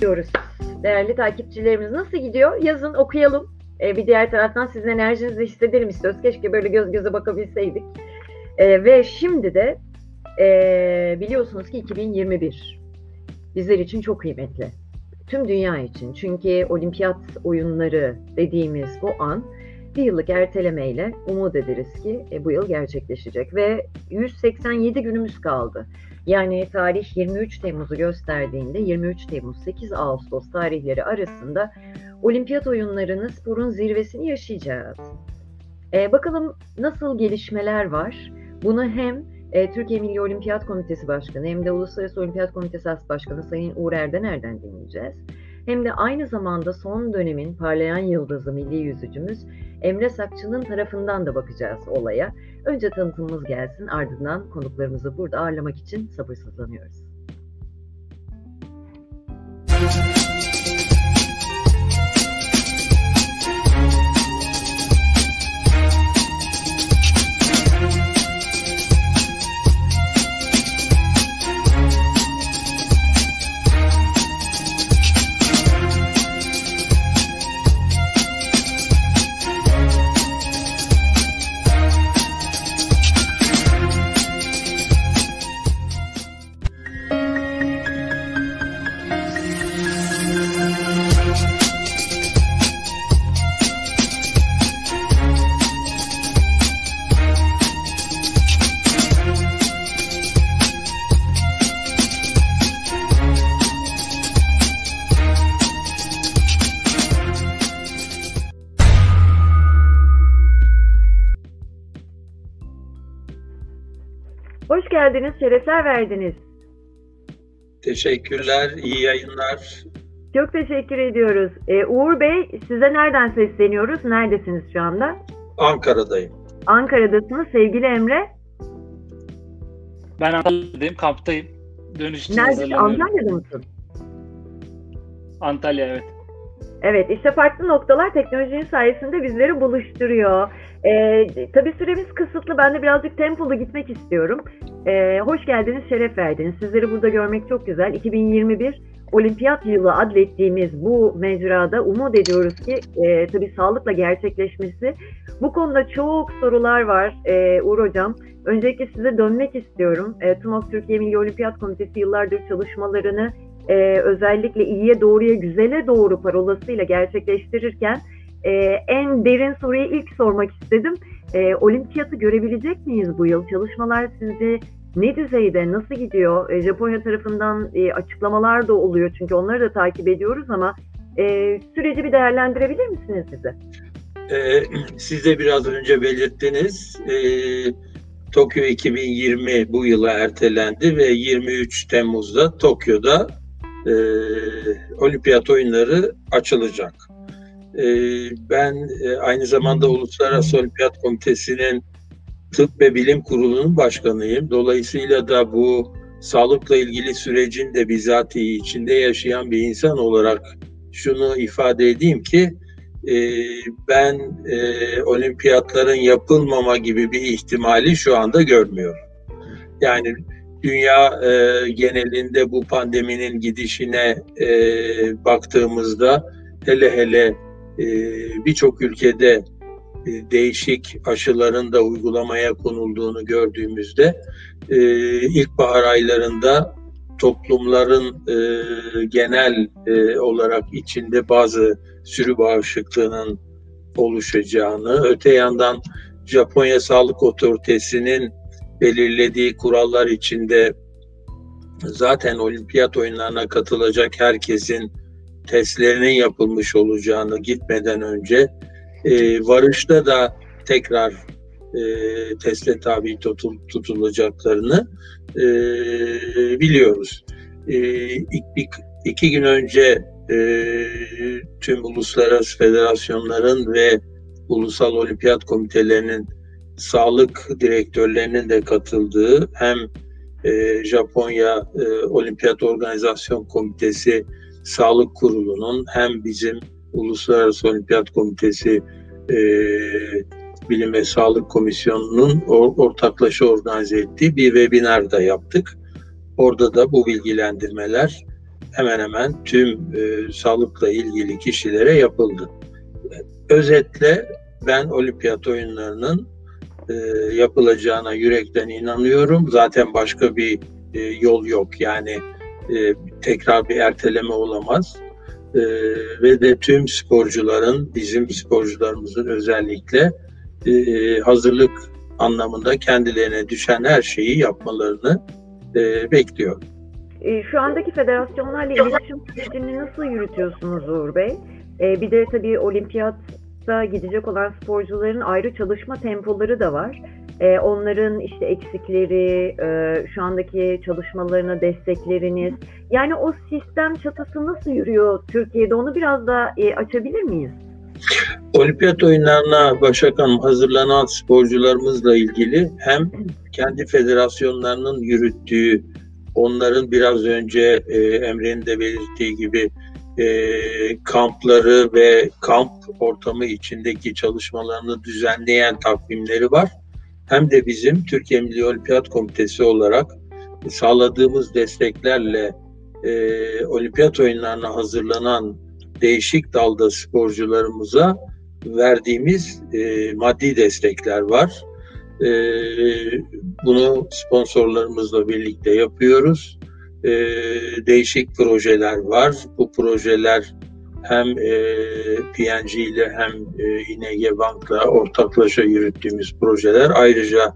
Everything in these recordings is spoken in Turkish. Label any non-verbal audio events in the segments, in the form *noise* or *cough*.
diyoruz. Değerli takipçilerimiz nasıl gidiyor? Yazın okuyalım. Ee, bir diğer taraftan sizin enerjinizi hissedelim istiyoruz. Keşke böyle göz göze bakabilseydik. Ee, ve şimdi de e, biliyorsunuz ki 2021 bizler için çok kıymetli. Tüm dünya için. Çünkü olimpiyat oyunları dediğimiz bu an bir yıllık ertelemeyle umut ederiz ki e, bu yıl gerçekleşecek. Ve 187 günümüz kaldı. Yani tarih 23 Temmuz'u gösterdiğinde 23 Temmuz 8 Ağustos tarihleri arasında olimpiyat oyunlarını sporun zirvesini yaşayacağız. Ee, bakalım nasıl gelişmeler var? Bunu hem e, Türkiye Milli Olimpiyat Komitesi Başkanı hem de Uluslararası Olimpiyat Komitesi As Başkanı Sayın Uğur Erdener'den dinleyeceğiz. Hem de aynı zamanda son dönemin parlayan yıldızı milli yüzücümüz Emre Sakçı'nın tarafından da bakacağız olaya. Önce tanıtımımız gelsin ardından konuklarımızı burada ağırlamak için sabırsızlanıyoruz. Geldiniz, şerefler verdiniz. Teşekkürler, iyi yayınlar. Çok teşekkür ediyoruz. Ee, Uğur Bey, size nereden sesleniyoruz? Neredesiniz şu anda? Ankara'dayım. Ankara'dasınız. Sevgili Emre. Ben Antalya'dayım, kamptayım. Dönüş için Neredesin? Antalya'da mısın? Antalya evet. Evet, işte farklı noktalar teknolojinin sayesinde bizleri buluşturuyor. Ee, tabii süremiz kısıtlı. Ben de birazcık tempolu gitmek istiyorum. Ee, hoş geldiniz, şeref verdiniz. Sizleri burada görmek çok güzel. 2021 Olimpiyat Yılı adlettiğimiz bu mecrada umut ediyoruz ki e, tabii sağlıkla gerçekleşmesi. Bu konuda çok sorular var e, Uğur Hocam. Öncelikle size dönmek istiyorum. E, TUMOK Türkiye Milli Olimpiyat Komitesi yıllardır çalışmalarını e, özellikle iyiye doğruya güzele doğru parolasıyla gerçekleştirirken e, en derin soruyu ilk sormak istedim. E, olimpiyatı görebilecek miyiz bu yıl? Çalışmalar sizce ne düzeyde, nasıl gidiyor? E, Japonya tarafından e, açıklamalar da oluyor çünkü onları da takip ediyoruz ama e, süreci bir değerlendirebilir misiniz bize? Ee, siz de biraz önce belirttiniz. Ee, Tokyo 2020 bu yıla ertelendi ve 23 Temmuz'da Tokyo'da e, olimpiyat oyunları açılacak. E, ben e, aynı zamanda Uluslararası Olimpiyat Komitesi'nin Tıp ve Bilim Kurulu'nun başkanıyım. Dolayısıyla da bu sağlıkla ilgili sürecin de bizatihi içinde yaşayan bir insan olarak şunu ifade edeyim ki e, ben e, olimpiyatların yapılmama gibi bir ihtimali şu anda görmüyorum. Yani dünya e, genelinde bu pandeminin gidişine e, baktığımızda hele hele e, birçok ülkede e, değişik aşıların da uygulamaya konulduğunu gördüğümüzde e, ilkbahar aylarında toplumların e, genel e, olarak içinde bazı sürü bağışıklığının oluşacağını, öte yandan Japonya Sağlık Otoritesi'nin belirlediği kurallar içinde zaten olimpiyat oyunlarına katılacak herkesin testlerinin yapılmış olacağını gitmeden önce e, varışta da tekrar e, teste tabi tutul, tutulacaklarını e, biliyoruz. E, iki, iki gün önce e, tüm uluslararası federasyonların ve ulusal olimpiyat komitelerinin sağlık direktörlerinin de katıldığı hem e, Japonya e, Olimpiyat Organizasyon Komitesi Sağlık Kurulu'nun hem bizim Uluslararası Olimpiyat Komitesi e, Bilim ve Sağlık Komisyonu'nun or, ortaklaşa organize ettiği bir webinar da yaptık. Orada da bu bilgilendirmeler hemen hemen tüm e, sağlıkla ilgili kişilere yapıldı. Özetle ben olimpiyat oyunlarının e, yapılacağına yürekten inanıyorum. Zaten başka bir e, yol yok. Yani e, tekrar bir erteleme olamaz. E, ve de tüm sporcuların, bizim sporcularımızın özellikle e, hazırlık anlamında kendilerine düşen her şeyi yapmalarını e, bekliyorum. E, şu andaki federasyonlarla iletişim sürecini nasıl yürütüyorsunuz Uğur Bey? E, bir de tabii olimpiyatta gidecek olan sporcuların ayrı çalışma tempoları da var. E, onların işte eksikleri, e, şu andaki çalışmalarına destekleriniz. Yani o sistem çatısı nasıl yürüyor Türkiye'de onu biraz da e, açabilir miyiz? Olimpiyat oyunlarına Başak Hanım hazırlanan sporcularımızla ilgili hem kendi federasyonlarının yürüttüğü onların biraz önce e, Emre'nin de belirttiği gibi e, kampları ve kamp ortamı içindeki çalışmalarını düzenleyen takvimleri var. Hem de bizim Türkiye Milli Olimpiyat Komitesi olarak sağladığımız desteklerle e, olimpiyat oyunlarına hazırlanan değişik dalda sporcularımıza verdiğimiz e, maddi destekler var. E, bunu sponsorlarımızla birlikte yapıyoruz. E, değişik projeler var. Bu projeler hem e, PNG ile hem e, İNG Bank'la ortaklaşa yürüttüğümüz projeler. Ayrıca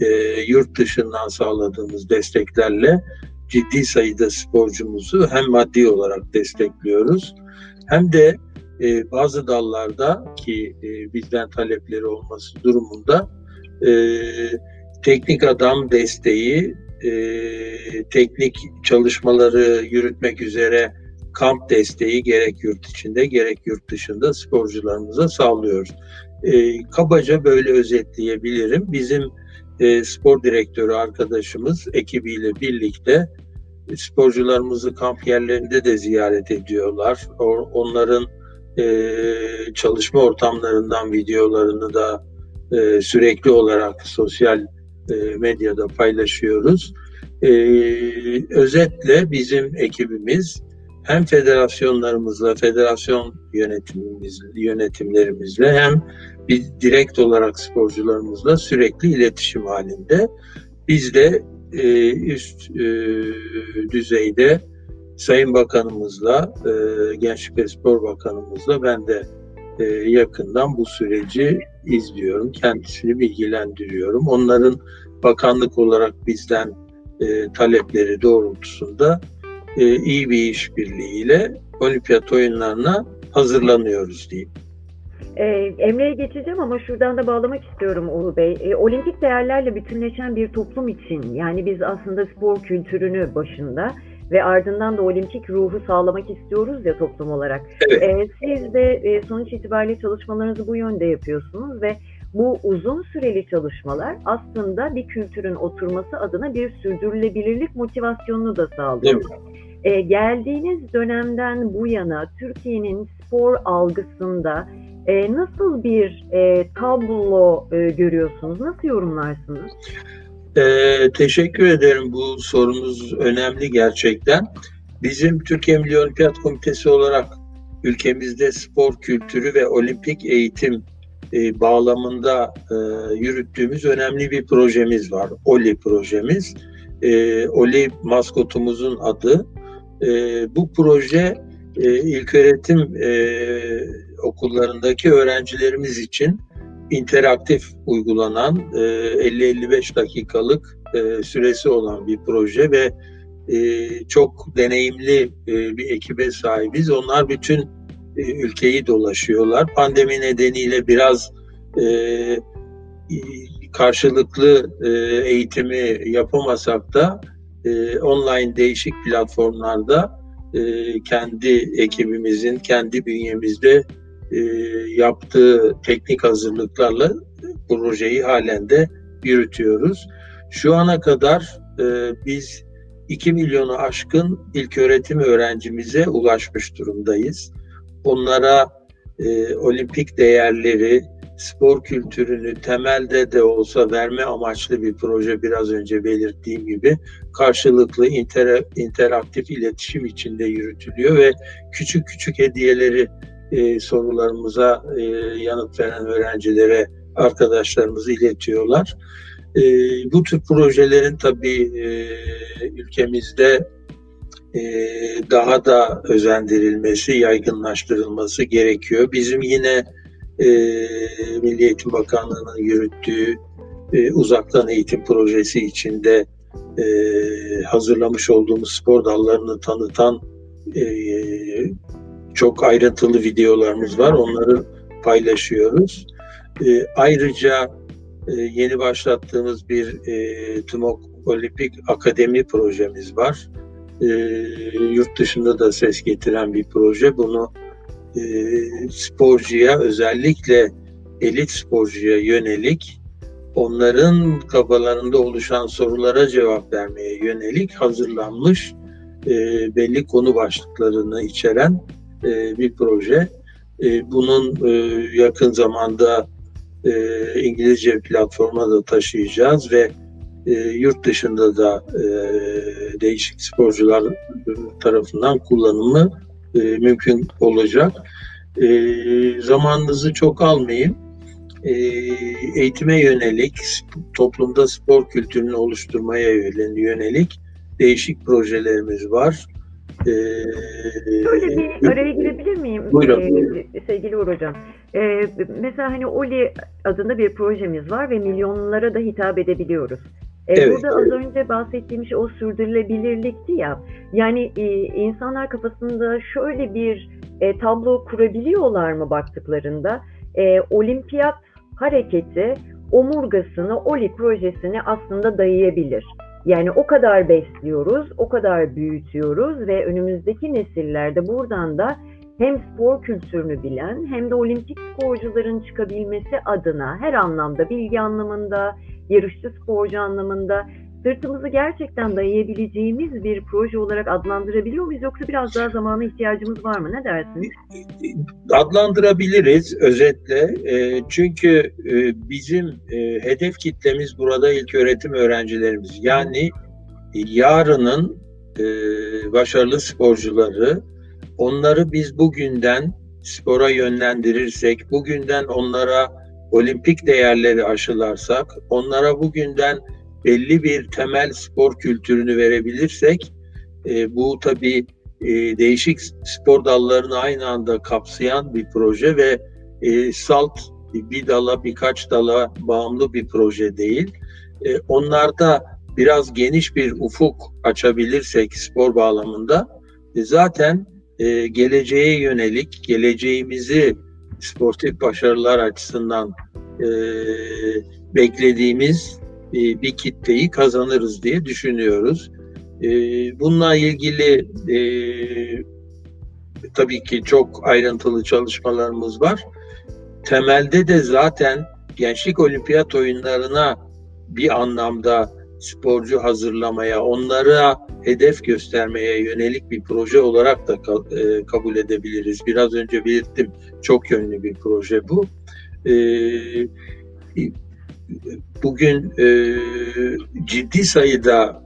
e, yurt dışından sağladığımız desteklerle ciddi sayıda sporcumuzu hem maddi olarak destekliyoruz hem de e, bazı dallarda ki e, bizden talepleri olması durumunda e, teknik adam desteği, e, teknik çalışmaları yürütmek üzere kamp desteği gerek yurt içinde gerek yurt dışında sporcularımıza sağlıyoruz. E, kabaca böyle özetleyebilirim. Bizim e, spor direktörü arkadaşımız ekibiyle birlikte sporcularımızı kamp yerlerinde de ziyaret ediyorlar. Onların e, çalışma ortamlarından videolarını da e, sürekli olarak sosyal e, medyada paylaşıyoruz. E, özetle bizim ekibimiz hem federasyonlarımızla, federasyon yönetimimiz, yönetimlerimizle hem bir direkt olarak sporcularımızla sürekli iletişim halinde. Biz de e, üst e, düzeyde Sayın Bakanımızla, e, Gençlik ve Spor Bakanımızla ben de e, yakından bu süreci izliyorum. Kendisini bilgilendiriyorum. Onların bakanlık olarak bizden e, talepleri doğrultusunda e, iyi bir işbirliğiyle olimpiyat oyunlarına hazırlanıyoruz diyeyim. Ee, Emre'ye geçeceğim ama şuradan da bağlamak istiyorum Uğur Bey. Ee, olimpik değerlerle bütünleşen bir toplum için yani biz aslında spor kültürünü başında ve ardından da olimpik ruhu sağlamak istiyoruz ya toplum olarak. Evet. Ee, siz de e, sonuç itibariyle çalışmalarınızı bu yönde yapıyorsunuz ve bu uzun süreli çalışmalar aslında bir kültürün oturması adına bir sürdürülebilirlik motivasyonunu da sağlıyor. Evet. Ee, geldiğiniz dönemden bu yana Türkiye'nin spor algısında e, nasıl bir e, tablo e, görüyorsunuz? Nasıl yorumlarsınız? Ee, teşekkür ederim. Bu sorunuz önemli gerçekten. Bizim Türkiye Milli Olimpiyat Komitesi olarak ülkemizde spor kültürü ve olimpik eğitim e, bağlamında e, yürüttüğümüz önemli bir projemiz var. OLI projemiz. E, OLI maskotumuzun adı. E, bu proje e, ilköğretim e, okullarındaki öğrencilerimiz için interaktif uygulanan e, 50-55 dakikalık e, süresi olan bir proje ve e, çok deneyimli e, bir ekibe sahibiz. Onlar bütün e, ülkeyi dolaşıyorlar. Pandemi nedeniyle biraz e, karşılıklı e, eğitimi yapamasak da e, online değişik platformlarda e, kendi ekibimizin, kendi bünyemizde e, yaptığı teknik hazırlıklarla projeyi halen de yürütüyoruz. Şu ana kadar e, biz 2 milyonu aşkın ilk öğretim öğrencimize ulaşmış durumdayız. Onlara e, olimpik değerleri, spor kültürünü temelde de olsa verme amaçlı bir proje biraz önce belirttiğim gibi karşılıklı inter, interaktif iletişim içinde yürütülüyor ve küçük küçük hediyeleri e, sorularımıza e, yanıt veren öğrencilere arkadaşlarımızı iletiyorlar. E, bu tür projelerin tabii e, ülkemizde e, daha da özendirilmesi, yaygınlaştırılması gerekiyor. Bizim yine e, Milli Eğitim Bakanlığı'nın yürüttüğü e, uzaktan eğitim projesi içinde e, hazırlamış olduğumuz spor dallarını tanıtan e, çok ayrıntılı videolarımız var. Onları paylaşıyoruz. E, ayrıca e, yeni başlattığımız bir e, TUMOK Olimpik Akademi projemiz var. E, yurt dışında da ses getiren bir proje. Bunu e, sporcuya özellikle elit sporcuya yönelik onların kafalarında oluşan sorulara cevap vermeye yönelik hazırlanmış e, belli konu başlıklarını içeren e, bir proje. E, bunun e, yakın zamanda e, İngilizce platforma da taşıyacağız ve e, yurt dışında da e, değişik sporcular tarafından kullanımı e, mümkün olacak. E, zamanınızı çok almayayım. E, eğitime yönelik, toplumda spor kültürünü oluşturmaya yönelik değişik projelerimiz var. Şöyle bir araya girebilir miyim? Buyurun. Ee, sevgili Uğur Hocam. Ee, mesela hani Oli adında bir projemiz var ve milyonlara da hitap edebiliyoruz. Ee, Evet. Burada az önce bahsettiğim şey o sürdürülebilirlikti ya. Yani e, insanlar kafasında şöyle bir e, tablo kurabiliyorlar mı baktıklarında? E, olimpiyat hareketi omurgasını Oli projesine aslında dayayabilir. Yani o kadar besliyoruz, o kadar büyütüyoruz ve önümüzdeki nesillerde buradan da hem spor kültürünü bilen hem de olimpik sporcuların çıkabilmesi adına her anlamda bilgi anlamında, yarışçı sporcu anlamında sırtımızı gerçekten dayayabileceğimiz bir proje olarak adlandırabiliyor muyuz yoksa biraz daha zamana ihtiyacımız var mı? Ne dersiniz? adlandırabiliriz özetle. E, çünkü e, bizim e, hedef kitlemiz burada ilk öğretim öğrencilerimiz. Yani yarının başarılı sporcuları onları biz bugünden spora yönlendirirsek, bugünden onlara olimpik değerleri aşılarsak, onlara bugünden belli bir temel spor kültürünü verebilirsek, e, bu tabii e, değişik spor dallarını aynı anda kapsayan bir proje ve e, salt bir dala birkaç dala bağımlı bir proje değil. E, onlarda biraz geniş bir ufuk açabilirsek spor bağlamında e, zaten e, geleceğe yönelik geleceğimizi sportif başarılar açısından e, beklediğimiz e, bir kitleyi kazanırız diye düşünüyoruz. E, bununla ilgili e, tabii ki çok ayrıntılı çalışmalarımız var. Temelde de zaten Gençlik Olimpiyat Oyunlarına bir anlamda sporcu hazırlamaya, onlara hedef göstermeye yönelik bir proje olarak da e, kabul edebiliriz. Biraz önce belirttim, çok yönlü bir proje bu. E, bugün e, ciddi sayıda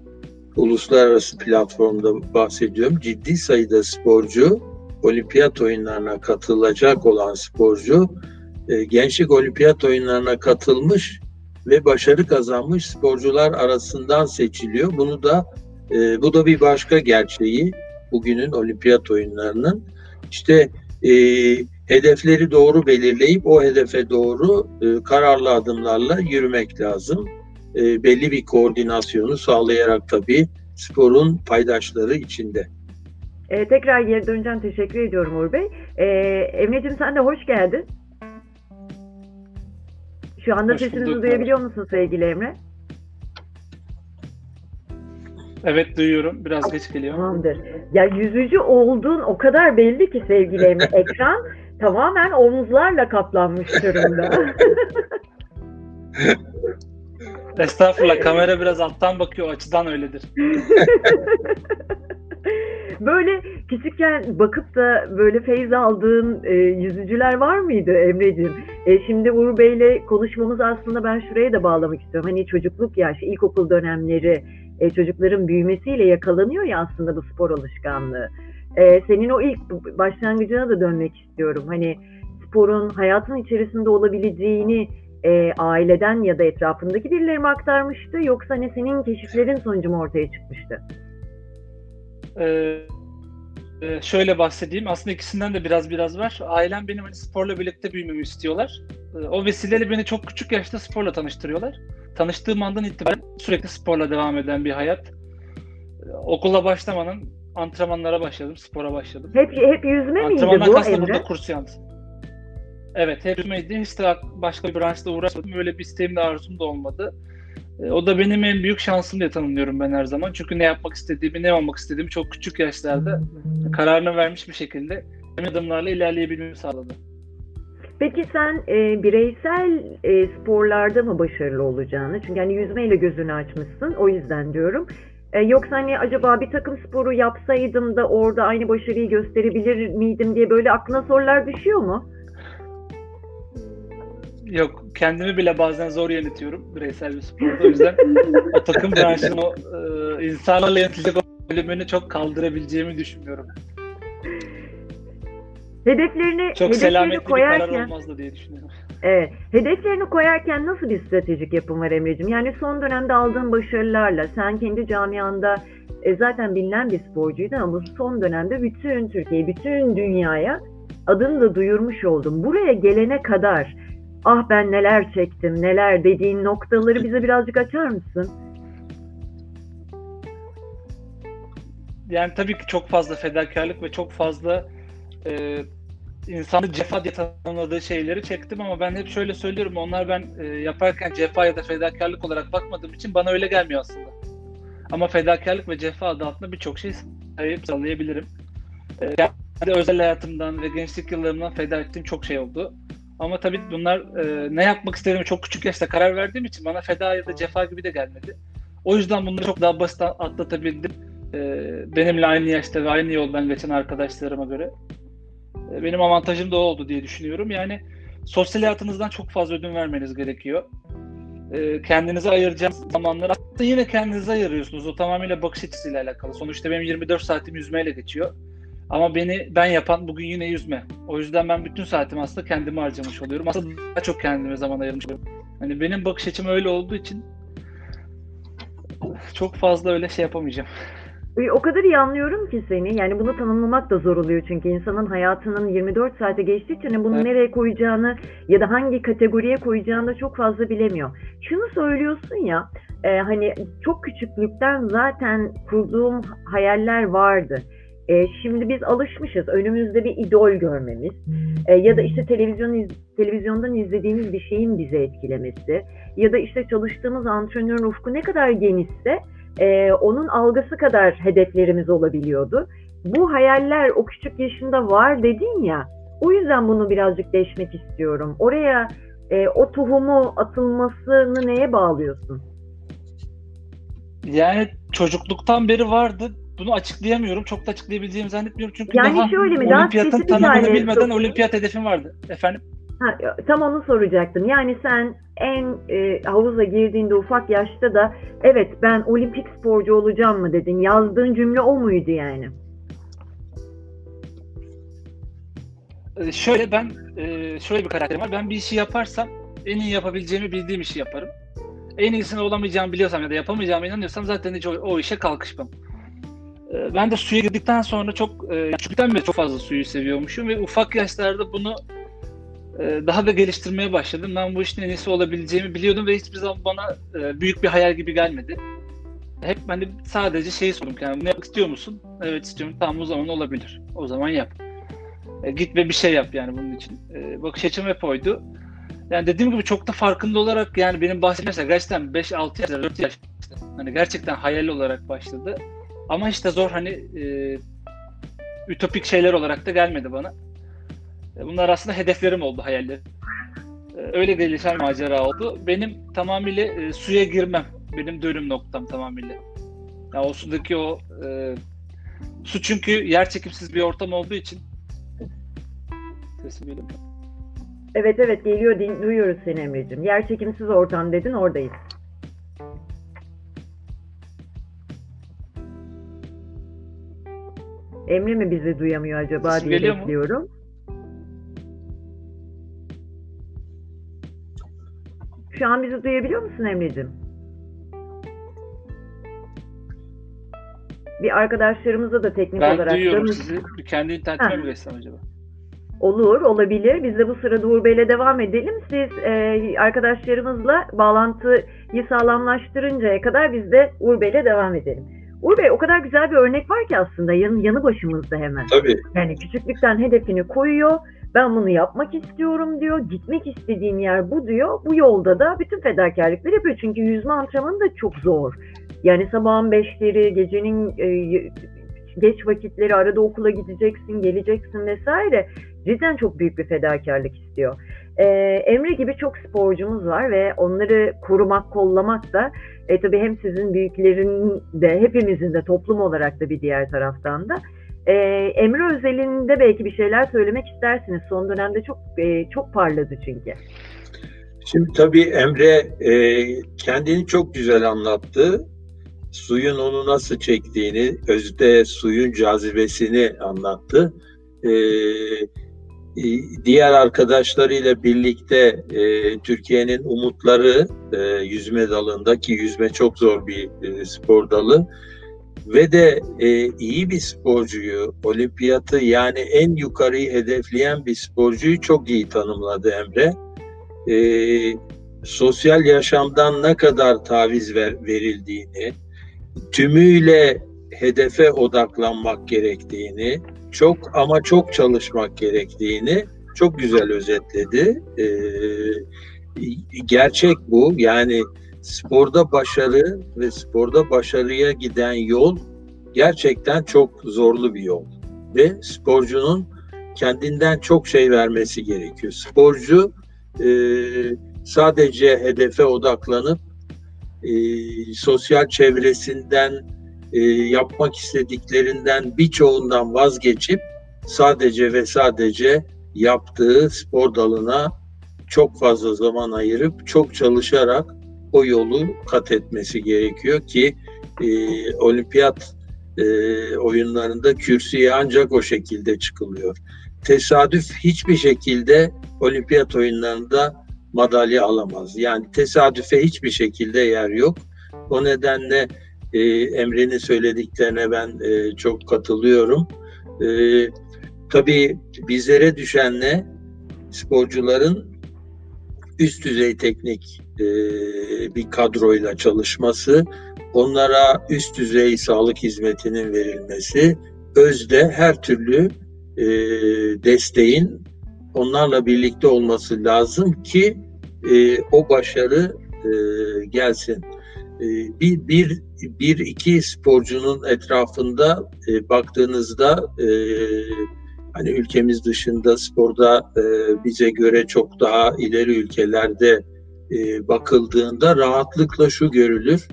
uluslararası platformda bahsediyorum. Ciddi sayıda sporcu olimpiyat oyunlarına katılacak olan sporcu gençlik olimpiyat oyunlarına katılmış ve başarı kazanmış sporcular arasından seçiliyor. Bunu da e, bu da bir başka gerçeği bugünün olimpiyat oyunlarının. İşte e, hedefleri doğru belirleyip o hedefe doğru e, kararlı adımlarla yürümek lazım. E, belli bir koordinasyonu sağlayarak tabii sporun paydaşları içinde. Ee, tekrar geri döneceğim. Teşekkür ediyorum Uğur Bey. Ee, Emre'cim sen de hoş geldin. Şu anda Hoş sesimizi bulduk. duyabiliyor musun sevgili Emre? Evet duyuyorum. Biraz geç geliyor. Tamamdır. Ya yüzücü olduğun o kadar belli ki sevgili Emre. *laughs* Ekran tamamen omuzlarla kaplanmış durumda. Estağfurullah kamera biraz alttan bakıyor. Açıdan öyledir. *laughs* böyle küçükken bakıp da böyle feyz aldığın e, yüzücüler var mıydı Emre'ciğim? E, şimdi Uğur Bey'le konuşmamız aslında ben şuraya da bağlamak istiyorum. Hani çocukluk yaşı, ilkokul dönemleri e, çocukların büyümesiyle yakalanıyor ya aslında bu spor alışkanlığı. E, senin o ilk başlangıcına da dönmek istiyorum. Hani sporun hayatın içerisinde olabileceğini e, aileden ya da etrafındaki birileri mi aktarmıştı yoksa hani senin keşiflerin sonucu mu ortaya çıkmıştı? Ee, e, şöyle bahsedeyim. Aslında ikisinden de biraz biraz var. Ailem benim hani sporla birlikte büyümemi istiyorlar. Ee, o vesileyle beni çok küçük yaşta sporla tanıştırıyorlar. Tanıştığım andan itibaren sürekli sporla devam eden bir hayat. Ee, okula başlamadan antrenmanlara başladım, spora başladım. Hep hep yüzme miydi Antrenmandan bu Emre? burada kurs yalnız. Evet, hep yüzmeydi. Hiç de başka bir branşla uğraşmadım. Öyle bir isteğim de arzum da olmadı. E, O da benim en büyük şansım diye tanımlıyorum ben her zaman. Çünkü ne yapmak istediğimi, ne olmak istediğimi çok küçük yaşlarda kararını vermiş bir şekilde emin adımlarla ilerleyebilmemi sağladı. Peki sen e, bireysel e, sporlarda mı başarılı olacağını? Çünkü hani yüzmeyle gözünü açmışsın. O yüzden diyorum. E, yoksa hani acaba bir takım sporu yapsaydım da orada aynı başarıyı gösterebilir miydim diye böyle aklına sorular düşüyor mu? Yok, kendimi bile bazen zor yönetiyorum bireysel bir sporda. O yüzden o takım branşının o e, insanlarla yönetilecek o bölümünü çok kaldırabileceğimi düşünmüyorum. Hedeflerini, Çok hedeflerini selametli bir karar koyarken, olmazdı diye düşünüyorum. Evet. Hedeflerini koyarken nasıl bir stratejik yapım var Emre'ciğim? Yani son dönemde aldığın başarılarla sen kendi camianda e, zaten bilinen bir sporcuydun ama son dönemde bütün Türkiye, bütün dünyaya adını da duyurmuş oldun. Buraya gelene kadar ah ben neler çektim, neler dediğin noktaları bize birazcık açar mısın? Yani tabii ki çok fazla fedakarlık ve çok fazla e, insanı cefa diye tanımladığı şeyleri çektim ama ben hep şöyle söylüyorum onlar ben e, yaparken cefa ya da fedakarlık olarak bakmadığım için bana öyle gelmiyor aslında. Ama fedakarlık ve cefa adı altında birçok şey sahip sallayabilirim. E, kendi özel hayatımdan ve gençlik yıllarımdan feda ettiğim çok şey oldu. Ama tabii bunlar e, ne yapmak istediğimi çok küçük yaşta karar verdiğim için bana feda ya da cefa gibi de gelmedi. O yüzden bunları çok daha basit atlatabildim. E, benimle aynı yaşta ve aynı yoldan geçen arkadaşlarıma göre. E, benim avantajım da oldu diye düşünüyorum. Yani sosyal hayatınızdan çok fazla ödün vermeniz gerekiyor. E, kendinize ayıracağınız zamanları aslında yine kendinize ayırıyorsunuz. O tamamıyla bakış açısıyla alakalı. Sonuçta benim 24 saatim yüzmeyle geçiyor. Ama beni ben yapan bugün yine yüzme. O yüzden ben bütün saatimi aslında kendime harcamış oluyorum. Aslında daha çok kendime zaman ayırmış oluyorum. Hani benim bakış açım öyle olduğu için çok fazla öyle şey yapamayacağım. E, O kadar iyi anlıyorum ki seni. Yani bunu tanımlamak da zor oluyor çünkü insanın hayatının 24 saate geçtiği için hani bunu Evet. nereye koyacağını ya da hangi kategoriye koyacağını da çok fazla bilemiyor. Şunu söylüyorsun ya, e, hani çok küçüklükten zaten kurduğum hayaller vardı. E, şimdi biz alışmışız önümüzde bir idol görmemiz e, ya da işte televizyon iz- televizyondan izlediğimiz bir şeyin bizi etkilemesi ya da işte çalıştığımız antrenörün ufku ne kadar genişse e, onun algısı kadar hedeflerimiz olabiliyordu. Bu hayaller o küçük yaşında var dedin ya. O yüzden bunu birazcık deşmek istiyorum. Oraya e, o tohumu atılmasını neye bağlıyorsun? Yani çocukluktan beri vardı. Bunu açıklayamıyorum. Çok da açıklayabileceğimi zannetmiyorum. Çünkü Yani daha şöyle mi? Daha olimpiyatın tanımını hale bilmeden olimpiyat hedefim vardı. Efendim? Ha, tam onu soracaktım. Yani sen en e, havuza girdiğinde ufak yaşta da evet ben olimpik sporcu olacağım mı dedin. Yazdığın cümle o muydu yani? Ee, şöyle ben e, şöyle bir karakterim var. Ben bir işi yaparsam en iyi yapabileceğimi bildiğim işi yaparım. En iyisini olamayacağımı biliyorsam ya da yapamayacağıma inanıyorsam zaten hiç o, o işe kalkışmam. Ee, Ben de suya girdikten sonra çok e, küçükten beri çok fazla suyu seviyormuşum ve ufak yaşlarda bunu e, daha da geliştirmeye başladım. Ben bu işin en iyisi olabileceğimi biliyordum ve hiçbir zaman bana e, büyük bir hayal gibi gelmedi. Hep ben de sadece şeyi sordum yani bunu yapmak istiyor musun? Evet istiyorum. Tamam o zaman olabilir. O zaman yap. Git ve bir şey yap yani bunun için. E, bakış açım hep oydu. Yani dediğim gibi çok da farkında olarak yani benim bahsettiğim gerçekten 5-6 yaş, 4 yaş hani gerçekten hayal olarak başladı. Ama işte zor hani e, ütopik şeyler olarak da gelmedi bana. E, bunlar aslında hedeflerim oldu, hayallerim. E, öyle gelişen macera oldu. Benim tamamıyla e, suya girmem. Benim dönüm noktam tamamıyla. Ya o sudaki o e, Su çünkü yer çekimsiz bir ortam olduğu için sesim geliyor. Evet evet geliyor duyuyoruz seni Emre'cim. Yer çekimsiz ortam dedin oradayız. Emre mi bizi duyamıyor acaba Sesim diye geliyor mu? bekliyorum. Şu an bizi duyabiliyor musun Emre'cim? Bir arkadaşlarımıza da teknik Ben olarak duyuyorum da- sizi. Kendi internetime Ha. mi geçsem acaba? Olur, olabilir. Biz de bu sırada Uğur Bey'le devam edelim. Siz e, arkadaşlarımızla bağlantıyı sağlamlaştırıncaya kadar biz de Uğur Bey'le devam edelim. Uğur Bey o kadar güzel bir örnek var ki aslında yan, yanı başımızda hemen. Tabii. Yani küçüklükten hedefini koyuyor. Ben bunu yapmak istiyorum diyor. Gitmek istediğim yer bu diyor. Bu yolda da bütün fedakarlıkları yapıyor. Çünkü yüzme antrenmanı da çok zor. Yani sabahın beşleri, gecenin e, geç vakitleri, arada okula gideceksin, geleceksin vesaire. Cidden çok büyük bir fedakarlık istiyor. Ee, Emre gibi çok sporcumuz var ve onları korumak, kollamak da e, tabii hem sizin büyüklerin de hepimizin de toplum olarak da bir diğer taraftan da ee, Emre özelinde belki bir şeyler söylemek istersiniz. Son dönemde çok e, çok parladı çünkü. Şimdi tabii Emre e, kendini çok güzel anlattı. Suyun onu nasıl çektiğini, özde suyun cazibesini anlattı. E, e, diğer arkadaşlarıyla birlikte e, Türkiye'nin umutları e, yüzme dalında ki yüzme çok zor bir e, spor dalı ve de e, iyi bir sporcuyu, olimpiyatı yani en yukarıyı hedefleyen bir sporcuyu çok iyi tanımladı Emre. E, sosyal yaşamdan ne kadar taviz ver, verildiğini, tümüyle hedefe odaklanmak gerektiğini, çok ama çok çalışmak gerektiğini çok güzel özetledi. E, gerçek bu. Yani sporda başarı ve sporda başarıya giden yol gerçekten çok zorlu bir yol. Ve sporcunun kendinden çok şey vermesi gerekiyor. Sporcu e, sadece hedefe odaklanıp e, sosyal çevresinden e, yapmak istediklerinden birçoğundan vazgeçip sadece ve sadece yaptığı spor dalına çok fazla zaman ayırıp çok çalışarak o yolu kat etmesi gerekiyor ki e, olimpiyat e, oyunlarında kürsüye ancak o şekilde çıkılıyor. Tesadüf hiçbir şekilde olimpiyat oyunlarında madalya alamaz. Yani tesadüfe hiçbir şekilde yer yok. O nedenle e, Emre'nin söylediklerine ben e, çok katılıyorum. E, tabii bizlere düşen ne? Sporcuların üst düzey teknik e, bir kadroyla çalışması, onlara üst düzey sağlık hizmetinin verilmesi, özde her türlü e, desteğin onlarla birlikte olması lazım ki e, o başarı e, gelsin. E, bir, bir, bir iki sporcunun etrafında e, baktığınızda e, hani ülkemiz dışında sporda e, bize göre çok daha ileri ülkelerde e, bakıldığında rahatlıkla şu görülür.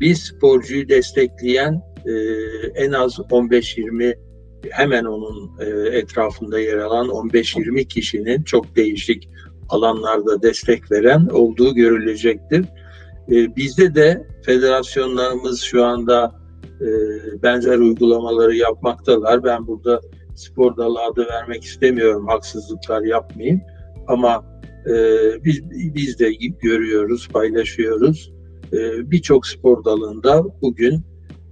Bir sporcuyu destekleyen e, en az 15-20 hemen onun e, etrafında yer alan 15-20 kişinin çok değişik alanlarda destek veren olduğu görülecektir. E, bizde de federasyonlarımız şu anda e, benzer uygulamaları yapmaktalar. Ben burada spor dalı adı vermek istemiyorum, haksızlıklar yapmayayım. Ama e, biz, biz de görüyoruz, paylaşıyoruz. E, Birçok spor dalında bugün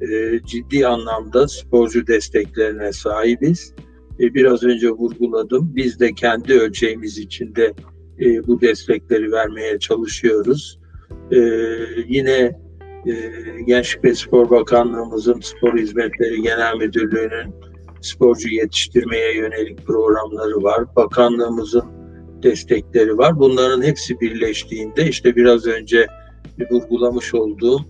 e, ciddi anlamda sporcu desteklerine sahibiz. E, biraz önce vurguladım. Biz de kendi ölçeğimiz içinde e, bu destekleri vermeye çalışıyoruz. E, yine e, Gençlik ve Spor Bakanlığımızın Spor Hizmetleri Genel Müdürlüğü'nün sporcu yetiştirmeye yönelik programları var. Bakanlığımızın destekleri var. Bunların hepsi birleştiğinde işte biraz önce vurgulamış olduğum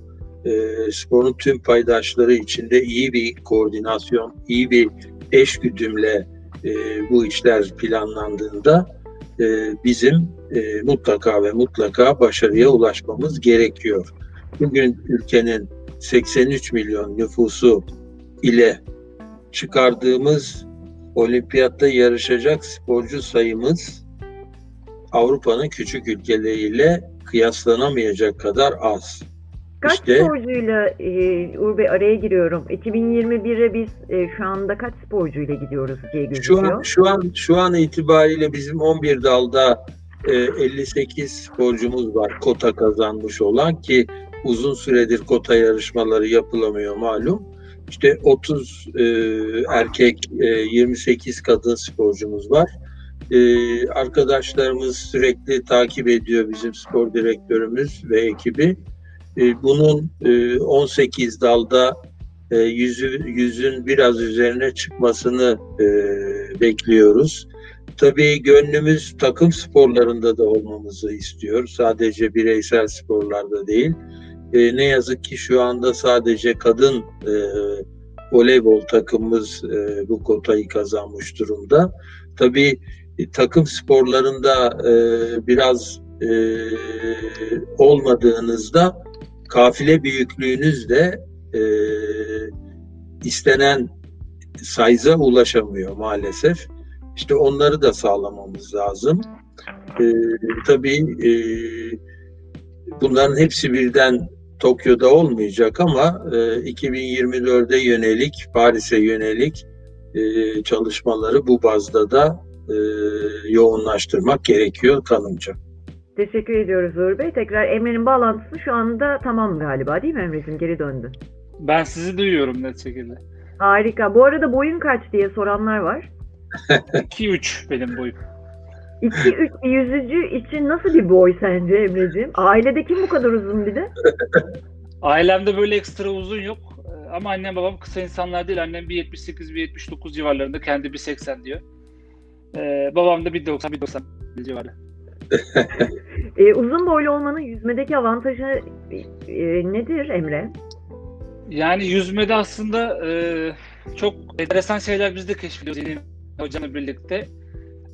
e, sporun tüm paydaşları içinde iyi bir koordinasyon, iyi bir eş güdümle e, bu işler planlandığında e, bizim e, mutlaka ve mutlaka başarıya ulaşmamız gerekiyor. Bugün ülkenin 83 milyon nüfusu ile çıkardığımız olimpiyatta yarışacak sporcu sayımız Avrupa'nın küçük ülkeleriyle kıyaslanamayacak kadar az. Kaç İşte- sporcuyla e, Uğur Bey araya giriyorum. 2021'e biz e, şu anda kaç sporcuyla gidiyoruz diye Şu gözüküyor. an şu an şu an itibariyle bizim 11 dalda 58 sporcumuz var kota kazanmış olan ki uzun süredir kota yarışmaları yapılamıyor malum. İşte 30 e, erkek, e, 28 kadın sporcumuz var. E, arkadaşlarımız sürekli takip ediyor bizim spor direktörümüz ve ekibi. E, bunun e, 18 dalda e, yüzü, yüzün biraz üzerine çıkmasını e, bekliyoruz. Tabii gönlümüz takım sporlarında da olmamızı istiyor. Sadece bireysel sporlarda değil. E, ne yazık ki şu anda sadece kadın e, voleybol takımımız e, bu kotayı kazanmış durumda. Tabii e, takım sporlarında e, biraz e, olmadığınızda kafile büyüklüğünüz de e, istenen size'a ulaşamıyor maalesef. İşte onları da sağlamamız lazım. E, tabii e, bunların hepsi birden Tokyo'da olmayacak ama e, 2024'e yönelik, Paris'e yönelik e, çalışmaları bu bazda da e, yoğunlaştırmak gerekiyor kanımca. Teşekkür ediyoruz Uğur Bey. Tekrar Emre'nin bağlantısı şu anda tamam galiba değil mi Emre'cim? Geri döndü. Ben sizi duyuyorum net şekilde. Harika. Bu arada boyun kaç diye soranlar var. 2-3 benim boyum. 2-3 bir yüzücü için nasıl bir boy sence Emre'cim? Ailede kim bu kadar uzun bir de? Ailemde böyle ekstra uzun yok. Ee, Ama annem babam kısa insanlar değil. Annem 1.78, 1.79 civarlarında. Kendi 1.80 diyor. Ee, babam da 1.90, 1.90 civarı. Ee, *laughs* uzun boylu olmanın yüzmedeki avantajı e, nedir Emre? Yani yüzmede aslında e, çok enteresan şeyler biz de keşfediyoruz yeni hocamla birlikte.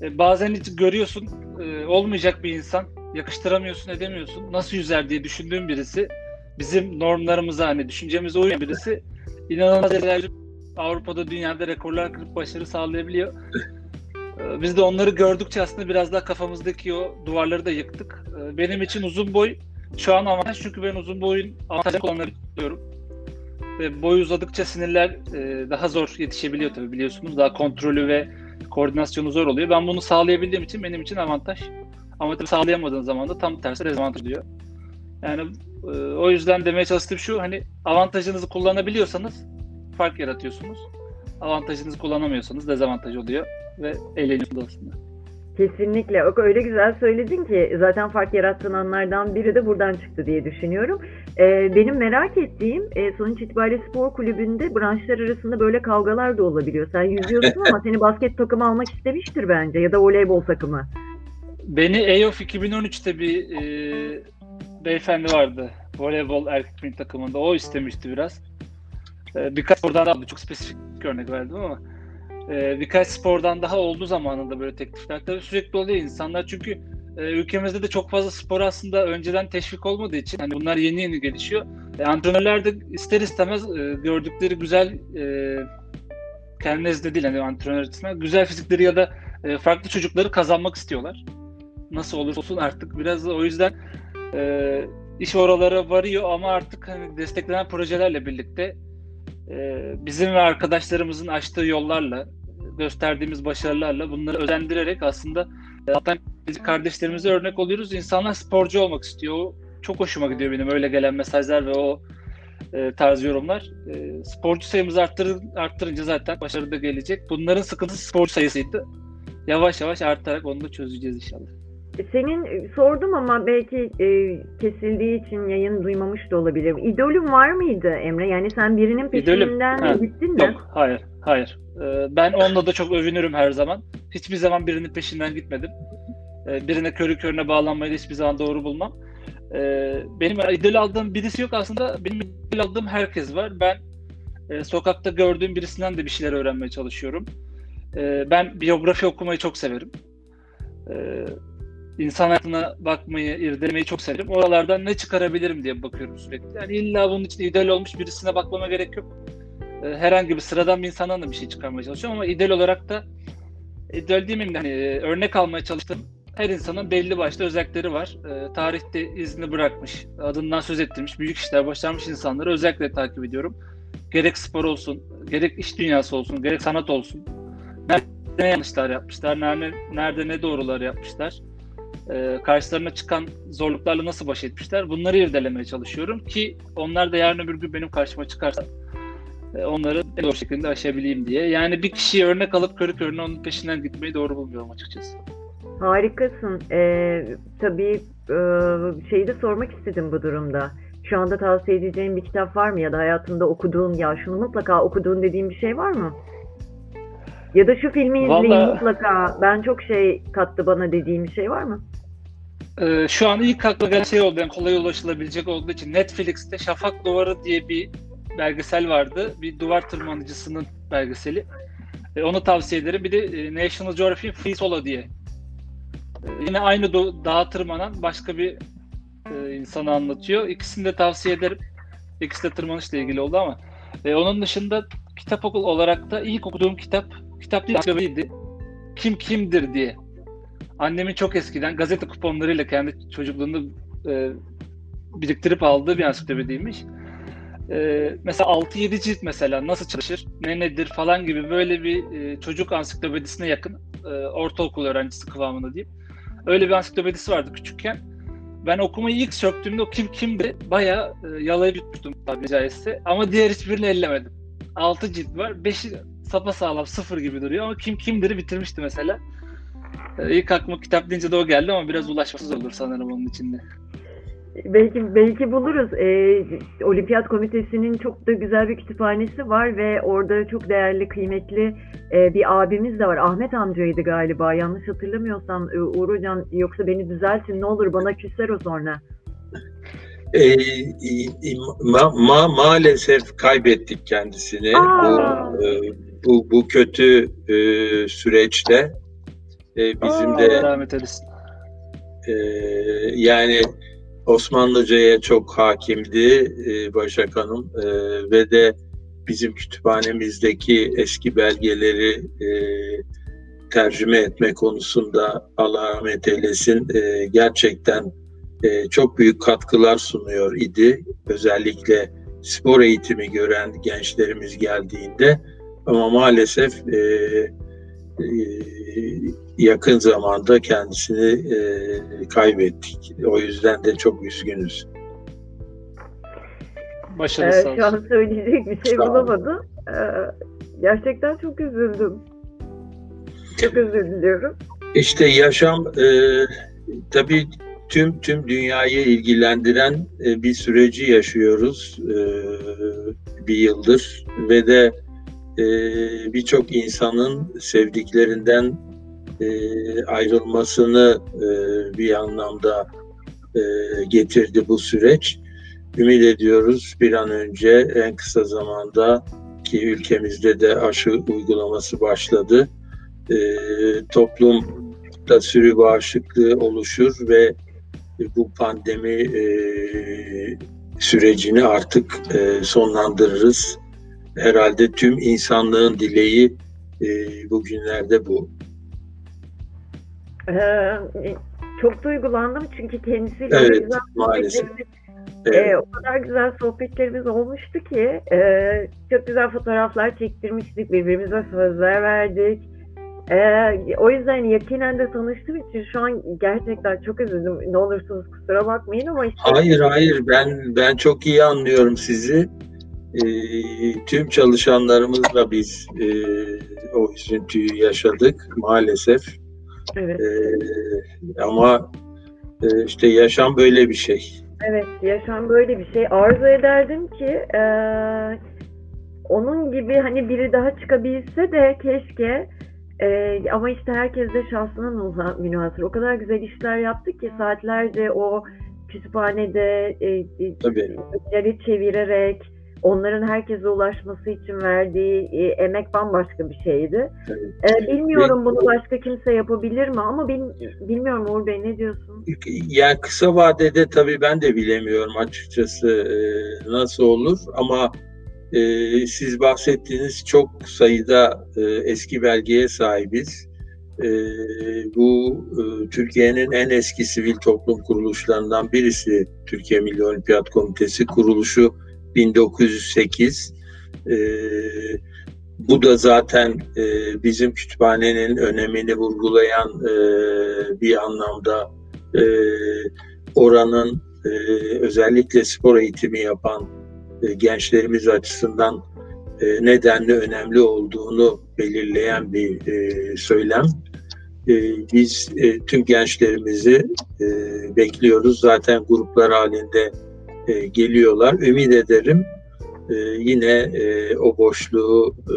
E, bazen hiç görüyorsun e, olmayacak bir insan, yakıştıramıyorsun, edemiyorsun. Nasıl yüzer diye düşündüğüm birisi, bizim normlarımıza hani düşüncemize uyan birisi inanılmaz derecede Avrupa'da, dünyada rekorlar kırıp başarı sağlayabiliyor. E, biz de onları gördükçe aslında biraz daha kafamızdaki o duvarları da yıktık. E, benim için uzun boy şu an avantaj çünkü ben uzun boyun avantajını kullanabiliyorum. Ve boy uzadıkça sinirler e, daha zor yetişebiliyor tabii biliyorsunuz. Daha kontrolü ve koordinasyonu zor oluyor. Ben bunu sağlayabildiğim için benim için avantaj. Ama tabii sağlayamadığın zaman da tam tersi dezavantaj oluyor. Yani e, o yüzden demeye çalıştığım şu hani avantajınızı kullanabiliyorsanız fark yaratıyorsunuz. Avantajınızı kullanamıyorsanız dezavantaj oluyor ve eğleniyorsunuz aslında. Kesinlikle. O öyle güzel söyledin ki zaten fark yarattığın anlardan biri de buradan çıktı diye düşünüyorum. Ee, benim merak ettiğim e, sonuç itibariyle spor kulübünde branşlar arasında böyle kavgalar da olabiliyor. Sen yüzüyorsun ama *laughs* seni basket takımı almak istemiştir bence ya da voleybol takımı. Beni EOF 2013'te bir e, beyefendi vardı. Voleybol erkek takımında. O istemişti biraz. E, birkaç spordan aldı. Çok spesifik örnek verdim ama. E, birkaç spordan daha oldu zamanında böyle teklifler. Tabii sürekli oluyor insanlar. Çünkü e, ülkemizde de çok fazla spor aslında önceden teşvik olmadığı için hani bunlar yeni yeni gelişiyor. E, antrenörler de ister istemez e, gördükleri güzel e, kendilerinde değil hani antrenör açısından güzel fizikleri ya da e, farklı çocukları kazanmak istiyorlar nasıl olursa olsun artık biraz o yüzden e, iş oralara varıyor ama artık hani desteklenen projelerle birlikte e, bizim ve arkadaşlarımızın açtığı yollarla gösterdiğimiz başarılarla bunları özendirerek aslında e, alttan kardeşlerimize örnek oluyoruz. İnsanlar sporcu olmak istiyor. O çok hoşuma gidiyor benim öyle gelen mesajlar ve o e, tarz yorumlar. E, sporcu sayımızı arttır, arttırınca zaten başarı da gelecek. Bunların sıkıntısı sporcu sayısıydı. Yavaş yavaş artarak onu da çözeceğiz inşallah. Senin e, sordum ama belki e, kesildiği için yayın duymamış da olabilir. İdolün var mıydı Emre? Yani sen birinin İdolüm, peşinden ha, gittin mi? Yok, hayır, hayır. Ee, ben onunla da çok övünürüm her zaman. Hiçbir zaman birinin peşinden gitmedim. Ee, birine körü körüne bağlanmayı da hiçbir zaman doğru bulmam. Ee, benim idol aldığım birisi yok aslında. Benim idol aldığım herkes var. Ben e, sokakta gördüğüm birisinden de bir şeyler öğrenmeye çalışıyorum. Ben biyografi okumayı çok severim. İnsan hayatına bakmayı, irdelemeyi çok severim. Oralardan ne çıkarabilirim diye bakıyorum sürekli. Yani illa bunun için idol olmuş birisine bakmama gerek yok. E, herhangi bir sıradan bir insandan da bir şey çıkarmaya çalışıyorum ama ideal olarak da ideal değil mi? Hani, e, örnek almaya çalıştım. Her insanın belli başlı özellikleri var. E, tarihte izini bırakmış, adından söz ettirmiş, büyük işler başarmış insanları özellikle takip ediyorum. Gerek spor olsun, gerek iş dünyası olsun, gerek sanat olsun. Nerede ne yanlışlar yapmışlar, nerede, nerede ne doğrular yapmışlar. E, karşılarına çıkan zorluklarla nasıl baş etmişler. Bunları irdelemeye çalışıyorum ki onlar da yarın öbür gün benim karşıma çıkarsa e, onları en doğru şekilde aşabileyim diye. Yani bir kişiyi örnek alıp körü körüne onun peşinden gitmeyi doğru bulmuyorum açıkçası. Harikasın. Ee, tabii e, şeyi de sormak istedim bu durumda. Şu anda tavsiye edeceğin bir kitap var mı ya da hayatında okuduğun ya şunu mutlaka okuduğun dediğin bir şey var mı? Ya da şu filmi izleyin Vallahi- mutlaka ben çok şey kattı bana dediğin bir şey var mı? Ee, şu an ilk akla gelen şey oldu. Yani kolay ulaşılabilecek olduğu için Netflix'te Şafak Duvarı diye bir belgesel vardı. Bir duvar tırmanıcısının belgeseli. E, onu tavsiye ederim. Bir de e, National Geographic Free Solo diye. E, yine aynı do- dağa tırmanan başka bir e, insanı anlatıyor. İkisini de tavsiye ederim. İkisi de tırmanışla ilgili oldu ama. E, onun dışında kitap okul olarak da ilk okuduğum kitap, kitap değil ansiklopediydi. Kim kimdir diye. Annemin çok eskiden gazete kuponlarıyla kendi çocukluğunda e, biriktirip aldığı bir ansiklopediymiş. E, mesela 6-7 cilt mesela nasıl çalışır, ne nedir falan gibi böyle bir e, çocuk ansiklopedisine yakın e, ortaokul öğrencisi kıvamında diyeyim. Öyle bir ansiklopedisi vardı küçükken. Ben okumayı ilk söktüğümde o kim kimdi bayağı e, yalayıp yutmuştum tabii caizse. Ama diğer hiçbirini ellemedim. 6 cilt var. 5'i sapasağlam sıfır gibi duruyor ama kim kimdir'i bitirmişti mesela. Ee, İlk aklıma kitap deyince de o geldi ama biraz ulaşmasız olur sanırım onun içinde. Belki belki buluruz. Ee, Olimpiyat Komitesi'nin çok da güzel bir kütüphanesi var ve orada çok değerli, kıymetli e, bir abimiz de var. Ahmet amcaydı galiba. Yanlış hatırlamıyorsam e, Uğur Hocam yoksa beni düzeltin ne olur bana küser o sonra. E, e, ma- ma- maalesef kaybettik kendisini Aa! bu, e, bu bu kötü e, süreçte. E, bizim Aa! de Rahmet eylesin. e, yani Osmanlıca'ya çok hakimdi e, Başak Hanım E, ve de bizim kütüphanemizdeki eski belgeleri e, tercüme etme konusunda Allah rahmet eylesin e, gerçekten e, çok büyük katkılar sunuyor idi. Özellikle spor eğitimi gören gençlerimiz geldiğinde ama maalesef e, yakın zamanda kendisini e, kaybettik. O yüzden de çok üzgünüz. Başarılı Ee, şu an söyleyecek bir şey bulamadım. Ee, gerçekten çok üzüldüm. Çok özür diliyorum. İşte yaşam e, tabii tüm tüm dünyayı ilgilendiren e, bir süreci yaşıyoruz e, bir yıldır ve de e, birçok insanın sevdiklerinden e, ayrılmasını e, bir anlamda e, getirdi bu süreç. Ümit ediyoruz bir an önce en kısa zamanda ki ülkemizde de aşı uygulaması başladı. E, toplumda sürü bağışıklığı oluşur ve bu pandemi e, sürecini artık sonlandırırız. Herhalde tüm insanlığın dileği e, bugünlerde bu. Ee, çok duygulandım çünkü kendisiyle Evet, güzel maalesef. sohbetlerimiz, Evet. e, o kadar güzel sohbetlerimiz olmuştu ki e, çok güzel fotoğraflar çektirmiştik, birbirimize sözler verdik. E, o yüzden yakinen de tanıştığım için şu an gerçekten çok üzüldüm. Ne olursunuz kusura bakmayın ama işte Hayır hayır ben ben çok iyi anlıyorum sizi. E, tüm çalışanlarımızla biz e, o üzüntüyü yaşadık maalesef. evet, E, ama e, işte yaşam böyle bir şey. evet yaşam böyle bir şey. Arzu ederdim ki e, onun gibi hani biri daha çıkabilse de keşke Ee, ama işte herkes de şansına münha- münhasır. O kadar güzel işler yaptık ki saatlerce o kütüphanede e, e, çevirerek onların herkese ulaşması için verdiği e, emek bambaşka bir şeydi. Ee, bilmiyorum bunu başka kimse yapabilir mi ama bil, bilmiyorum Uğur Bey ne diyorsun? Yani kısa vadede tabii ben de bilemiyorum açıkçası e, nasıl olur ama e, siz bahsettiğiniz çok sayıda e, eski belgeye sahibiz. E, bu e, Türkiye'nin en eski sivil toplum kuruluşlarından birisi Türkiye Milli Olimpiyat Komitesi kuruluşu 1908. E, bu da zaten e, bizim kütüphanenin önemini vurgulayan e, bir anlamda e, oranın e, özellikle spor eğitimi yapan e, gençlerimiz açısından e, nedenli önemli olduğunu belirleyen bir e, söylem. E, biz e, tüm gençlerimizi e, bekliyoruz. Zaten gruplar halinde e, geliyorlar. Ümit ederim e, yine e, o boşluğu e,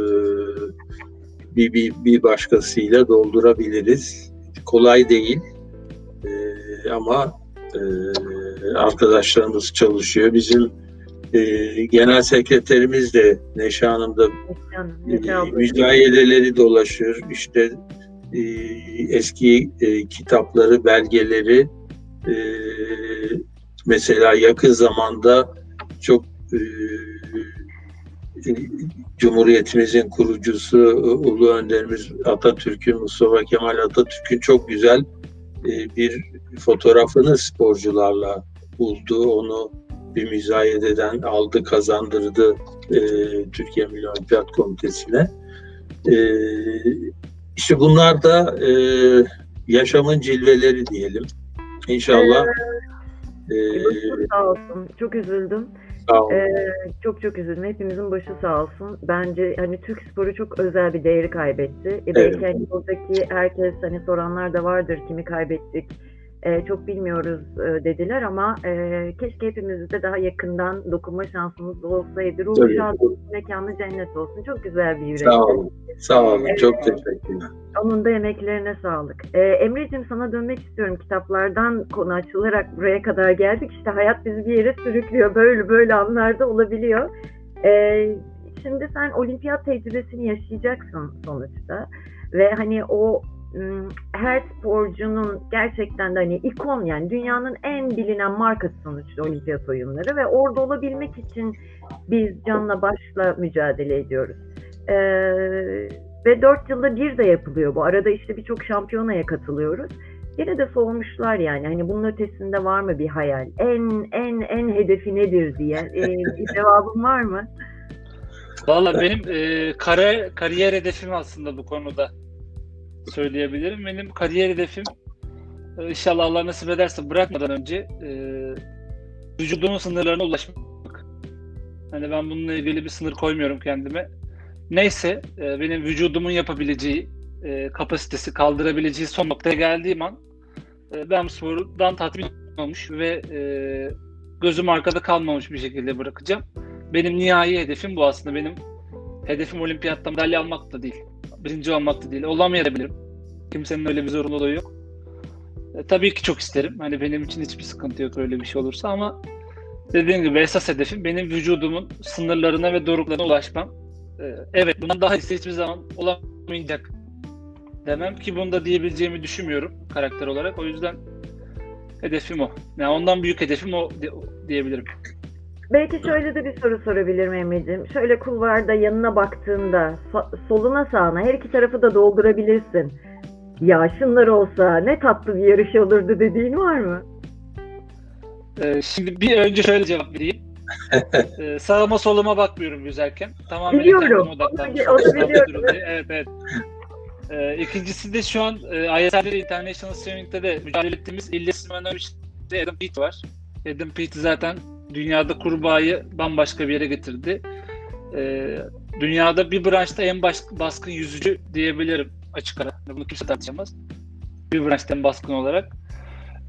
bir, bir, bir başkasıyla doldurabiliriz. Kolay değil e, ama e, arkadaşlarımız çalışıyor. Bizim e, genel sekreterimiz de Neşe Hanım da e, mücadeleri dolaşır. İşte e, eski e, kitapları, belgeleri e, mesela yakın zamanda çok e, Cumhuriyetimizin kurucusu Ulu Önderimiz Atatürk'ün, Mustafa Kemal Atatürk'ün çok güzel e, bir fotoğrafını sporcularla buldu. Onu bir müzayededen aldı, kazandırdı e, Türkiye Milli Olimpiyat Komitesi'ne. E, işte bunlar da e, yaşamın cilveleri diyelim. İnşallah. Ee, e, sağ olsun. Çok üzüldüm. Sağ olun. Ee, çok çok üzüldüm. Hepimizin başı sağ olsun. Bence hani Türk sporu çok özel bir değeri kaybetti. E, Evet. belki hani buradaki herkes hani soranlar da vardır kimi kaybettik. E, çok bilmiyoruz e, dediler ama e, keşke hepimiz de daha yakından dokunma şansımız olsaydı. Ruhu şad mekanı cennet olsun. Çok güzel bir yürekti. Sağ olun. Sağ olun. Çok teşekkürler. Onun da emeklerine sağlık. Ee, Emre'cim sana dönmek istiyorum. Kitaplardan konu açılarak buraya kadar geldik. İşte hayat bizi bir yere sürüklüyor. Böyle böyle anlarda olabiliyor. Ee, şimdi sen olimpiyat tecrübesini yaşayacaksın sonuçta. Ve hani o her sporcunun gerçekten de hani ikon yani dünyanın en bilinen markası sonuçta olimpiyat oyunları ve orada olabilmek için biz canla başla mücadele ediyoruz. Ee, ve dört yılda bir de yapılıyor bu. Arada işte birçok şampiyonaya katılıyoruz. Yine de soğumuşlar yani. Hani bunun ötesinde var mı bir hayal? En en en hedefi nedir diye. Ee, *laughs* bir cevabın var mı? Valla benim e, kare, kariyer hedefim aslında bu konuda söyleyebilirim. Benim kariyer hedefim e, inşallah Allah nasip ederse bırakmadan önce e, vücudumun sınırlarına ulaşmak. Hani ben bununla ilgili bir sınır koymuyorum kendime. Neyse e, benim vücudumun yapabileceği kapasitesi kaldırabileceği son noktaya geldiğim an e, ben spordan tatmin olmuş ve gözüm arkada kalmamış bir şekilde bırakacağım. Benim nihai hedefim bu aslında. Benim hedefim olimpiyatta madalya almak da değil. Birinci olmak da değil. Olamayabilirim. Kimsenin öyle bir zorunluluğu yok. E, tabii ki çok isterim. Hani benim için hiçbir sıkıntı yok öyle bir şey olursa ama dediğim gibi esas hedefim benim vücudumun sınırlarına ve doruklarına ulaşmam. E, evet bundan daha iyisi hiçbir zaman olamayacak demem ki bunu da diyebileceğimi düşünmüyorum karakter olarak. O yüzden hedefim o. Yani ondan büyük hedefim o di- diyebilirim. Belki şöyle de bir soru sorabilirim Emre'ciğim. Şöyle kulvarda yanına baktığında soluna sağına her iki tarafı da doldurabilirsin. Ya şunlar olsa ne tatlı bir yarış olurdu dediğin var mı? Ee, şimdi bir önce şöyle cevap vereyim. *laughs* Ee, sağıma soluma bakmıyorum yüzerken. Tamamen Biliyorum. Onu- onu olduğum biliyorum. Evet evet. Ee, ikincisi de şu an e, ISL International Swimming'de de mücadele ettiğimiz İlyas Simonovic'de Adam Peaty var. Adam Peaty zaten dünyada kurbağayı bambaşka bir yere getirdi. Ee, dünyada bir branşta en baş, baskın yüzücü diyebilirim açık ara. Bunu kimse tartışamaz. Bir branşta en baskın olarak.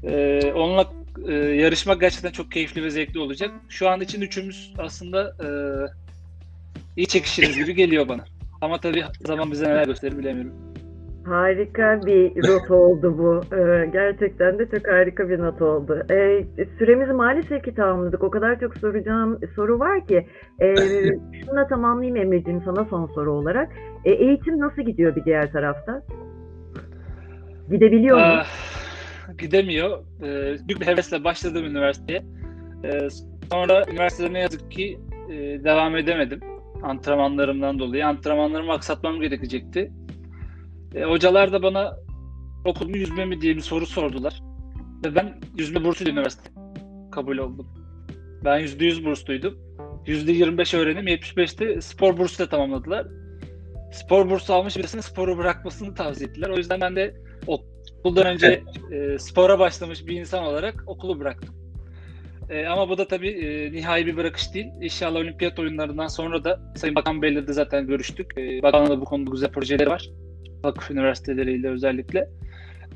Ee, onunla e, yarışmak gerçekten çok keyifli ve zevkli olacak. Şu an için üçümüz aslında e, iyi çekişiriz gibi geliyor bana. Ama tabii zaman bize neler gösterir bilemiyorum. Harika bir not oldu bu. Ee, gerçekten de çok harika bir not oldu. Ee, süremizi maalesef ki tamamladık. O kadar çok soracağım soru var ki. Ee, *laughs* şunu tamamlayayım Emre'ciğim sana son soru olarak. Ee, eğitim nasıl gidiyor bir diğer tarafta? Gidebiliyor mu? Ah, gidemiyor. Ee, büyük bir hevesle başladım üniversiteye. Ee, sonra üniversitede ne yazık ki e, devam edemedim. antrenmanlarımdan dolayı. Antrenmanlarımı aksatmam gerekecekti. E, hocalar da bana okul mu yüzme mi diye bir soru sordular. Ve ben yüzme bursuyla üniversite kabul oldum. Ben %100 bursluydum. %25 öğrenim, 75'te spor bursu da tamamladılar. Spor bursu almış birisinin sporu bırakmasını tavsiye ettiler. O yüzden ben de okuldan önce e, spora başlamış bir insan olarak okulu bıraktım. E, ama bu da tabii e, nihai bir bırakış değil. İnşallah olimpiyat oyunlarından sonra da Sayın Bakan Bey'le de zaten görüştük. E, Bakan'la da bu konuda güzel projeleri var. Vakıf üniversiteleriyle özellikle.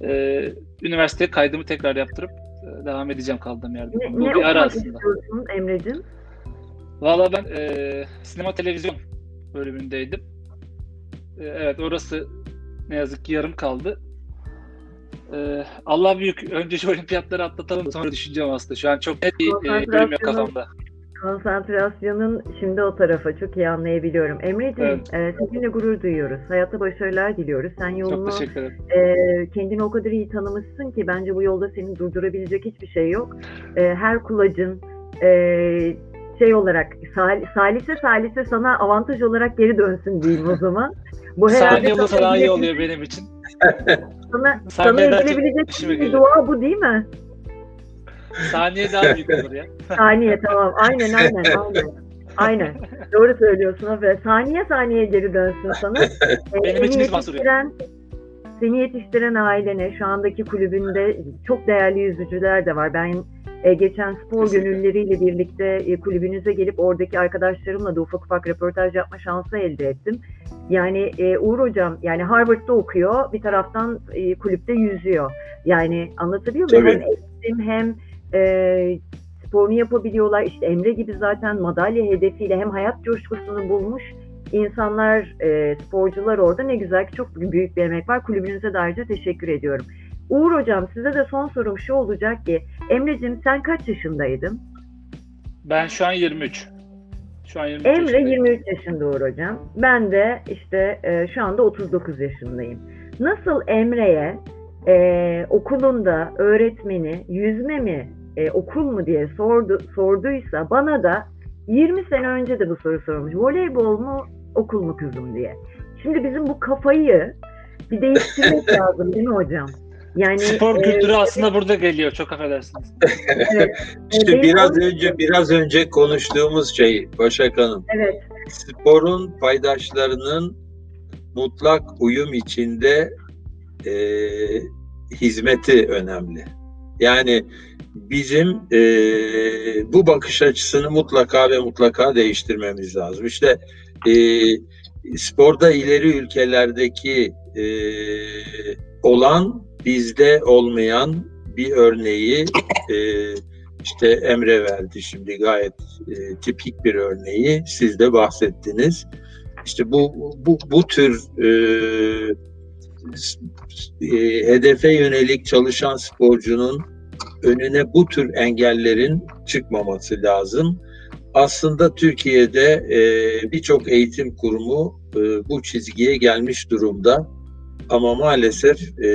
E, üniversiteye kaydımı tekrar yaptırıp e, devam edeceğim kaldığım yerde. Ne, bu ne bir ara aslında. Emre'cim? Valla ben e, sinema televizyon bölümündeydim. E, evet orası ne yazık ki yarım kaldı. E, Allah büyük. Önce şu olimpiyatları atlatalım sonra düşüneceğim aslında. Şu an çok net bir e, bölüm yok kafamda. Konsantrasyonun şimdi o tarafa çok iyi anlayabiliyorum. Emre'ciğim e, sizinle gurur duyuyoruz. Hayatta başarılar diliyoruz. Sen yolunu e, kendini o kadar iyi tanımışsın ki bence bu yolda seni durdurabilecek hiçbir şey yok. E, her kulacın e, şey olarak sal, salise salise sana avantaj olarak geri dönsün diyeyim o zaman. Bu Saniye sana olursa daha iyi oluyor benim için. *laughs* Sana, sana daha çok edilebilecek bir dua bu değil mi? Saniye daha *laughs* büyük olur ya. Saniye tamam. Aynen aynen *laughs* aynen. Aynen. Doğru söylüyorsun Afe. Saniye saniye geri dönsün sana. *laughs* Ee, Benim yok. yetiştiren, seni yetiştiren ailene, şu andaki kulübünde çok değerli yüzücüler de var. Ben e, geçen spor Kesinlikle. gönüllüleriyle birlikte e, kulübünüze gelip oradaki arkadaşlarımla da ufak ufak röportaj yapma şansı elde ettim. Yani e, Uğur Hocam yani Harvard'da okuyor, bir taraftan e, kulüpte yüzüyor. Yani anlatabiliyor muyum? Hem eğitim hem e, sporunu yapabiliyorlar. İşte Emre gibi zaten madalya hedefiyle hem hayat coşkusunu bulmuş insanlar, e, sporcular orada. Ne güzel ki çok büyük bir emek var. Kulübünüze de ayrıca teşekkür ediyorum. Uğur Hocam size de son sorum şu olacak ki Emre'cim sen kaç yaşındaydın? Ben şu an 23. Şu an 23 Emre yaşındayım. 23 yaşında Uğur Hocam. Ben de işte e, şu anda 39 yaşındayım. Nasıl Emre'ye e, okulunda öğretmeni yüzme mi e, okul mu diye sordu sorduysa bana da 20 sene önce de bu soru sormuş. Voleybol mu okul mu kızım diye. Şimdi bizim bu kafayı bir değiştirmek *laughs* lazım değil mi hocam? Yani Spor e, kültürü aslında burada geliyor. Çok affedersiniz. *laughs* evet, İşte benim biraz onun- önce biraz önce konuştuğumuz şey Başak Hanım. evet Sporun paydaşlarının mutlak uyum içinde e, hizmeti önemli. Yani bizim e, bu bakış açısını mutlaka ve mutlaka değiştirmemiz lazım. İşte e, sporda ileri ülkelerdeki e, olan bizde olmayan bir örneği e, işte Emre verdi şimdi gayet e, tipik bir örneği siz de bahsettiniz. İşte bu bu bu tür e, e, hedefe yönelik çalışan sporcunun önüne bu tür engellerin çıkmaması lazım. Aslında Türkiye'de e, birçok eğitim kurumu e, bu çizgiye gelmiş durumda. Ama maalesef e,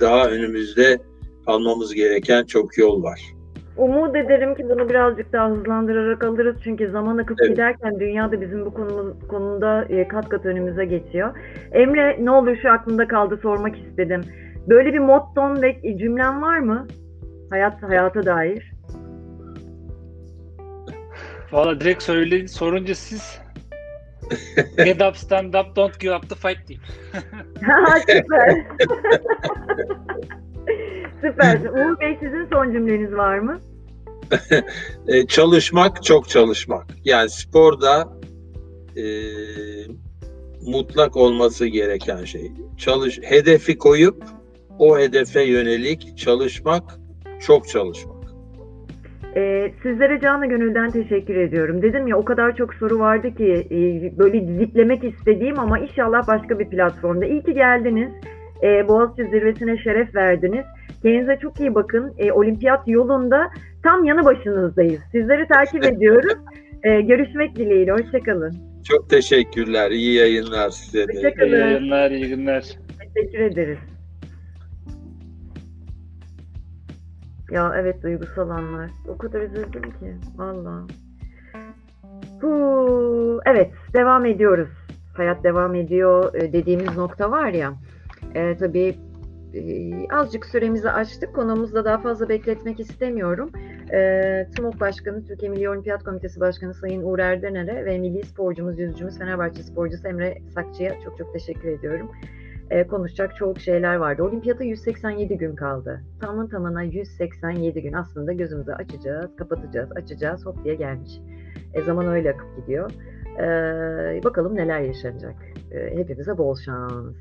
daha önümüzde almamız gereken çok yol var. Umut ederim ki bunu birazcık daha hızlandırarak alırız çünkü zaman akıp Evet. giderken dünya da bizim bu konumuz, konuda e, kat kat önümüze geçiyor. Emre ne olur şu aklımda kaldı sormak istedim. Böyle bir motton ve cümlen var mı? Hayat hayata dair. Valla direkt söyleyin. Sorunca siz *laughs* Get up, stand up, don't give up the fight diyeyim. Süper. *laughs* *laughs* Süper. Uğur Bey sizin son cümleniz var mı? E, çalışmak, çok çalışmak. Yani sporda e, mutlak olması gereken şey. Çalış, hedefi koyup o hedefe yönelik çalışmak, çok çalışmak. Ee, sizlere canı gönülden teşekkür ediyorum. Dedim ya o kadar çok soru vardı ki e, böyle diziklemek istediğim ama inşallah başka bir platformda. İyi ki geldiniz. Ee, Boğaziçi Zirvesi'ne şeref verdiniz. Kendinize çok iyi bakın. Ee, olimpiyat yolunda tam yanı başınızdayız. Sizleri takip ediyoruz. Ee, görüşmek dileğiyle. Hoşçakalın. Çok teşekkürler. İyi yayınlar size de. Hoşça kalın. İyi yayınlar, iyi günler. Teşekkür ederiz. Ya evet duygusal anlar. O kadar üzüldüm ki. Valla. Evet devam ediyoruz. Hayat devam ediyor e, dediğimiz nokta var ya. E, tabii e, azıcık süremizi açtık. Konuğumuzla daha fazla bekletmek istemiyorum. E, TMOK Başkanı, Türkiye Milli Olimpiyat Komitesi Başkanı Sayın Uğur Erdener'e ve milli sporcumuz, yüzücümüz Fenerbahçe sporcusu Emre Sakçı'ya çok çok teşekkür ediyorum. E, konuşacak çok şeyler vardı. Olimpiyata 187 gün kaldı. Tamın tamına 187 gün. Aslında gözümüzü açacağız, kapatacağız, açacağız. Hop diye gelmiş. E, zaman öyle akıp gidiyor. E, bakalım neler yaşanacak. E, hepimize bol şans.